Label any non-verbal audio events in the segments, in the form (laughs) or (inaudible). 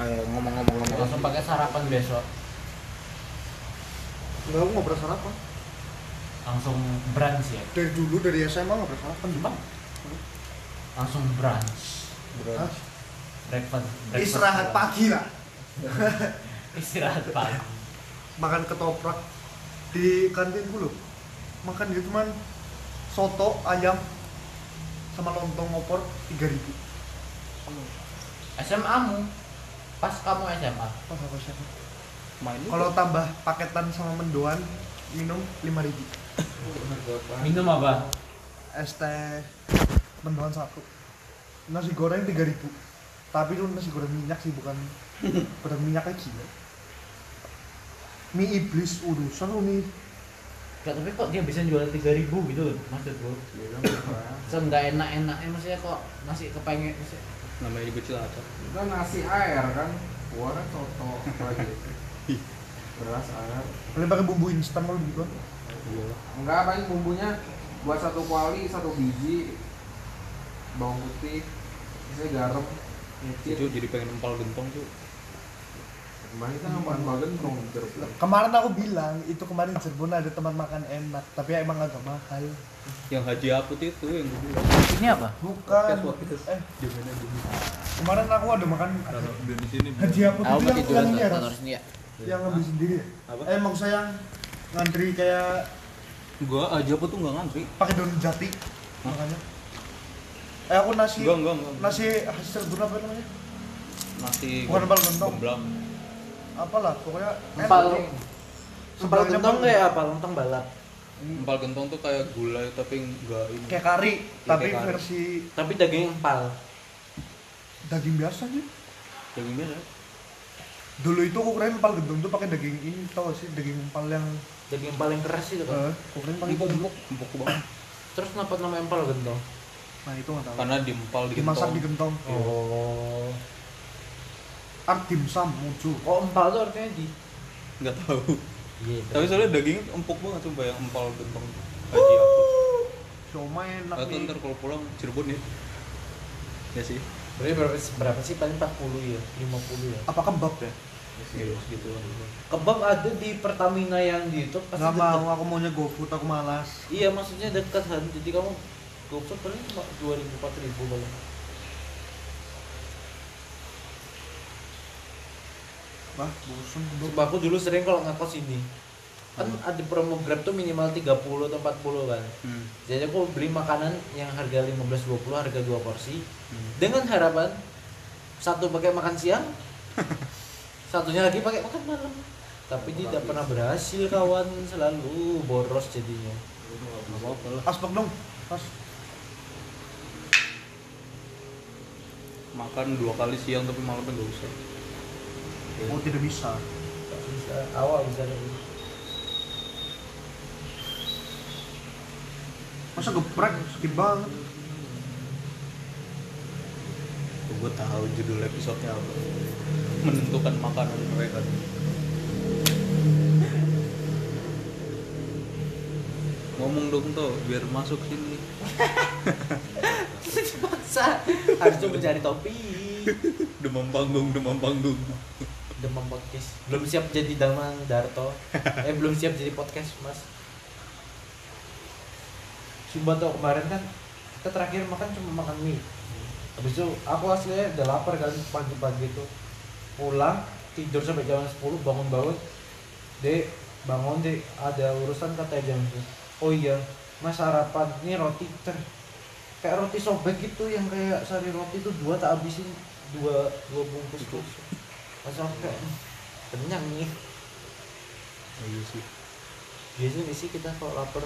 Ayo ngomong-ngomong ngomong. langsung pakai sarapan besok Enggak, aku nggak pernah sarapan. langsung brunch ya Dari dulu dari SMA nggak pernah sarapan. Bang. langsung brunch Hah? breakfast, breakfast Istirahat brunch. pagi lah. (laughs) istirahat pagi Makan ketoprak di kantin dulu. Makan gitu cuman soto ayam sama lontong opor 3000 SMA mu pas kamu SMA Pas apa siapa? Main. Kalau tambah paketan sama mendoan minum 5000 minum apa? Es teh mendoan satu. Nasi goreng 3000 tapi itu nasi goreng minyak sih bukan (laughs) goreng minyak aja mie iblis urusan lu mie Gak, tapi kok dia bisa jual 3000 gitu loh maksud gue Seenggak enak-enaknya maksudnya kok masih kepengen maksudnya, namanya juga cilacap. Itu nasi air kan. Gua kan soto lagi. Beras air. paling pakai bumbu instan kalau gitu Iya. Enggak paling bumbunya buat satu kuali satu biji bawang putih, misalnya garam, Itu jadi pengen empal gentong tuh. Kemarin jeruk. kemarin aku bilang itu kemarin Cirebon ada tempat makan enak tapi emang agak mahal Yang haji aput itu yang gue bilang. ini apa bukan eh aja. kemarin aku ada makan Taruh di sini. haji tuh pakai yang yang ini ya ya yang ngambil sendiri ya Apa? eh maksud saya yang ngantri kayak Gua aja apa tuh nggak ngantri. pakai daun jati makanya eh aku nasi Enggak, enggak, enggak. nasi hasil Cirebon apa namanya Nasi Bukan empal gentong. Apalah pokoknya empal empal gentong kayak apa? Lontong balap. Empal gentong tuh kayak gulai tapi enggak ini. kayak kari tapi kayak kari. versi tapi daging empal. Daging biasa sih. Daging biasa. dulu itu aku kirain empal gentong tuh pakai daging ini tau gak sih? Daging empal yang daging empal yang keras itu kan? Eh aku kirain pakai Empuk, empuk banget. terus kenapa nama empal gentong? Nah itu nggak tahu. Karena diempal di dimasak gentong. di gentong. Oh art dimsum muncul kok empal tuh artinya di Enggak tahu. iya Tapi soalnya dagingnya empuk banget sumpah yang empal gentong. Haji aput. siomay enak Atau ntar kalau pulang Cirebon ya. Ya sih. berarti berapa sih berapa sih paling 40 ya 50 ya apa kebab ya Iya, segitu. kebab ada di Pertamina yang di itu pasti nggak dekat. mau aku maunya GoFood aku malas iya maksudnya dekat kan jadi kamu GoFood paling cuma 2000 4000 paling wah bosan Sumpah aku dulu sering kalau ngekos ini kan ada promo Grab tuh minimal 30 atau 40 kan. Hmm. jadi aku beli makanan yang harga 15-20 harga dua porsi. Hmm. dengan harapan satu pakai makan siang (laughs) satunya lagi pakai makan malam. Tapi tidak pernah berhasil kawan. Selalu boros jadinya. Nggak apa-apa lah. aspek dong. Pas Makan dua kali siang tapi malamnya nggak usah. Oh tidak bisa bisa awal bisa lagi masa geprek skip banget Gue tahu judul episodenya apa. Menentukan makanan mereka. Ngomong dong tuh biar masuk sini. paksa harus coba cari topi (laughs) Demam panggung, demam panggung. Demam podcast. Belum siap jadi Damang Darto. (laughs) Eh belum siap jadi podcast mas. Sumpah tuh kemarin kan kita terakhir makan cuma makan mie. Habis itu aku aslinya udah lapar kan pagi-pagi tuh pulang tidur sampai jam 10 bangun-bangun. Dek bangun dek. Ada urusan kata jam 10 oh iya mas sarapan. Ini roti ter. Kayak roti sobek gitu yang kayak sari roti tuh dua tak habisin dua dua bungkus. Tuh "Hmm, kenyang nih Oh, iya sih. biasanya sih kita kalau lapar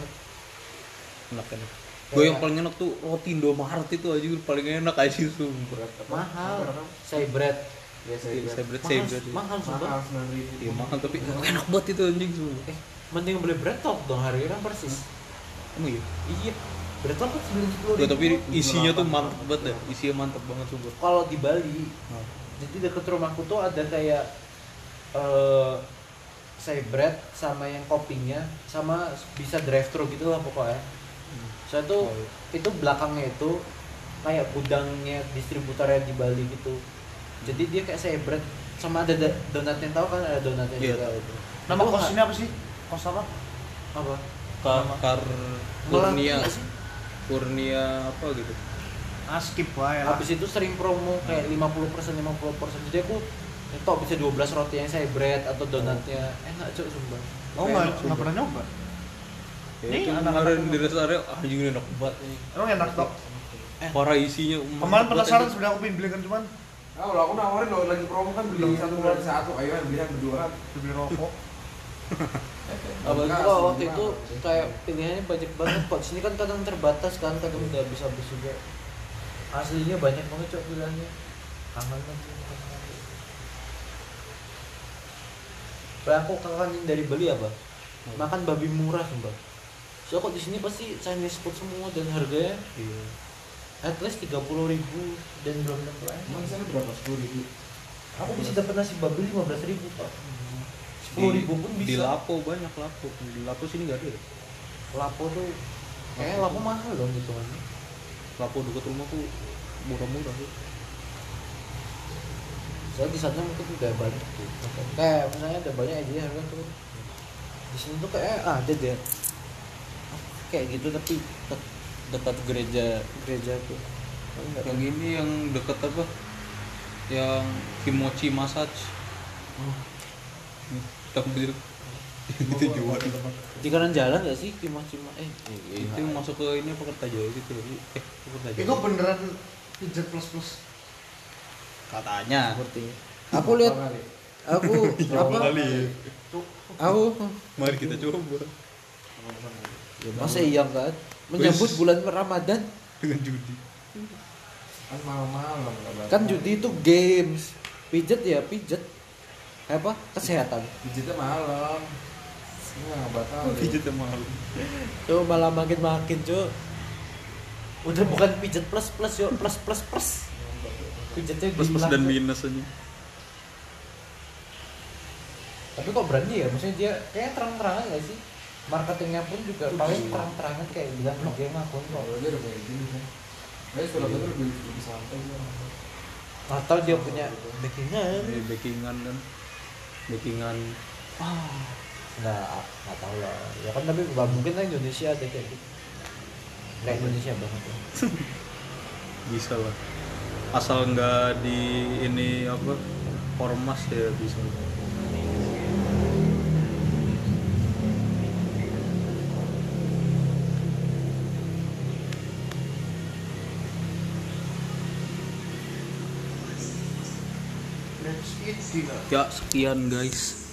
Enak enak. Gue yang paling enak tuh roti Indomaret itu aja paling enak aja sumpah. mahal saya bread Ya saya bread, mahal saya bread. mahal sumpah mahal sembilan ribu. Iya mahal tapi enak banget itu anjing sumpah. eh mending beli bread top dong harganya kan persis Emang iya? iya bread top kan sembilan puluh Gak, tapi isinya tuh mantep banget deh. Isinya mantep banget sumpah. kalau di Bali Nah. Jadi deket rumahku tuh ada kayak eh saya bread sama yang kopinya sama bisa drive thru gitu lah pokoknya saya tuh Oh, iya. itu belakangnya itu kayak gudangnya distributornya di Bali gitu jadi dia kayak saya bread sama ada da- donatnya tahu kan ada donatnya Iya, juga itu Nama Itu kos ini apa sih? Kos apa? apa Kar, Kurnia? Kurnia apa gitu Ah, skip wae lah. habis itu sering promo kayak 50% 50% jadi aku nyetok bisa 12 roti yang saya bread atau donatnya enak cok sumpah Oh nggak nggak pernah nyoba. ya, Ini kemarin di rest area anjing ini enak banget nih Emang enak dok. parah isinya Kemarin penasaran anjing. sebenarnya aku pengen beli kan cuman Ah, kalau aku nawarin lo lagi promo kan beli satu bulan satu, ayo beli yang berdua beli rokok. (laughs) Enggak, kalau waktu itu kayak pilihannya banyak banget kok. Sini kan kadang terbatas kan, kadang udah bisa habis juga. Aslinya banyak banget cok pilihannya. Kangen kan kangen. Kayak aku kangenin dari beli apa? Makan babi murah sumpah. So kok di sini pasti Chinese food semua dan harganya iya at least 30 ribu dan belum tentu enak. di sana berapa? Sepuluh ribu. Aku bisa dapat nasi babi 15 ribu pak. di, 10 ribu pun di bisa. Lapo banyak Lapo di Lapo sini nggak ada ya Lapo tuh kayaknya lapo mahal dong gitu kan. Lapo dekat rumahku murah-murah sih Saya di sana mungkin udah banyak tuh. Kayak misalnya ada banyak aja harga tuh. Di sini tuh kayak ada deh. Kayak gitu tapi dekat gereja gereja tuh. Enggak. yang ini yang dekat apa yang kimochi massage Oh. takbir itu jual Di kanan jalan gak sih? Cuma cuma eh itu yang masuk ke ini apa Kertajaya gitu ya eh ke Kertajaya Itu beneran pijat plus plus. katanya. Sepertinya. Aku lihat aku apa? kali Aku mari kita coba. Masa iya kan? Menyambut bulan Ramadan. Dengan judi. Kan malam-malam kan judi itu games. Pijet ya pijet. Apa? Kesehatan. Pijitnya malam. Nggak batal. pijet yang mahal Tuh malah makin makin cuy. Udah bukan pijet plus plus yuk plus plus plus. Pijetnya plus plus dan Cuk. minus aja Tapi kok berani ya? Maksudnya dia kayak terang-terangan gak sih? Marketingnya pun juga paling terang-terangan kayak bilang game akun kok. Kalau dia udah kayak gini kan. Tapi setelah itu lebih lebih santai sih. Atau dia punya backingan? Ini backingan kan backingan Ah, nggak nggak tahu lah. Ya kan tapi nggak mungkin lah Indonesia ada kayak gitu. Nggak Indonesia banget ya. (laughs) bisa lah asal nggak di ini apa ormas ya bisa Let's eat dinner. ya sekian guys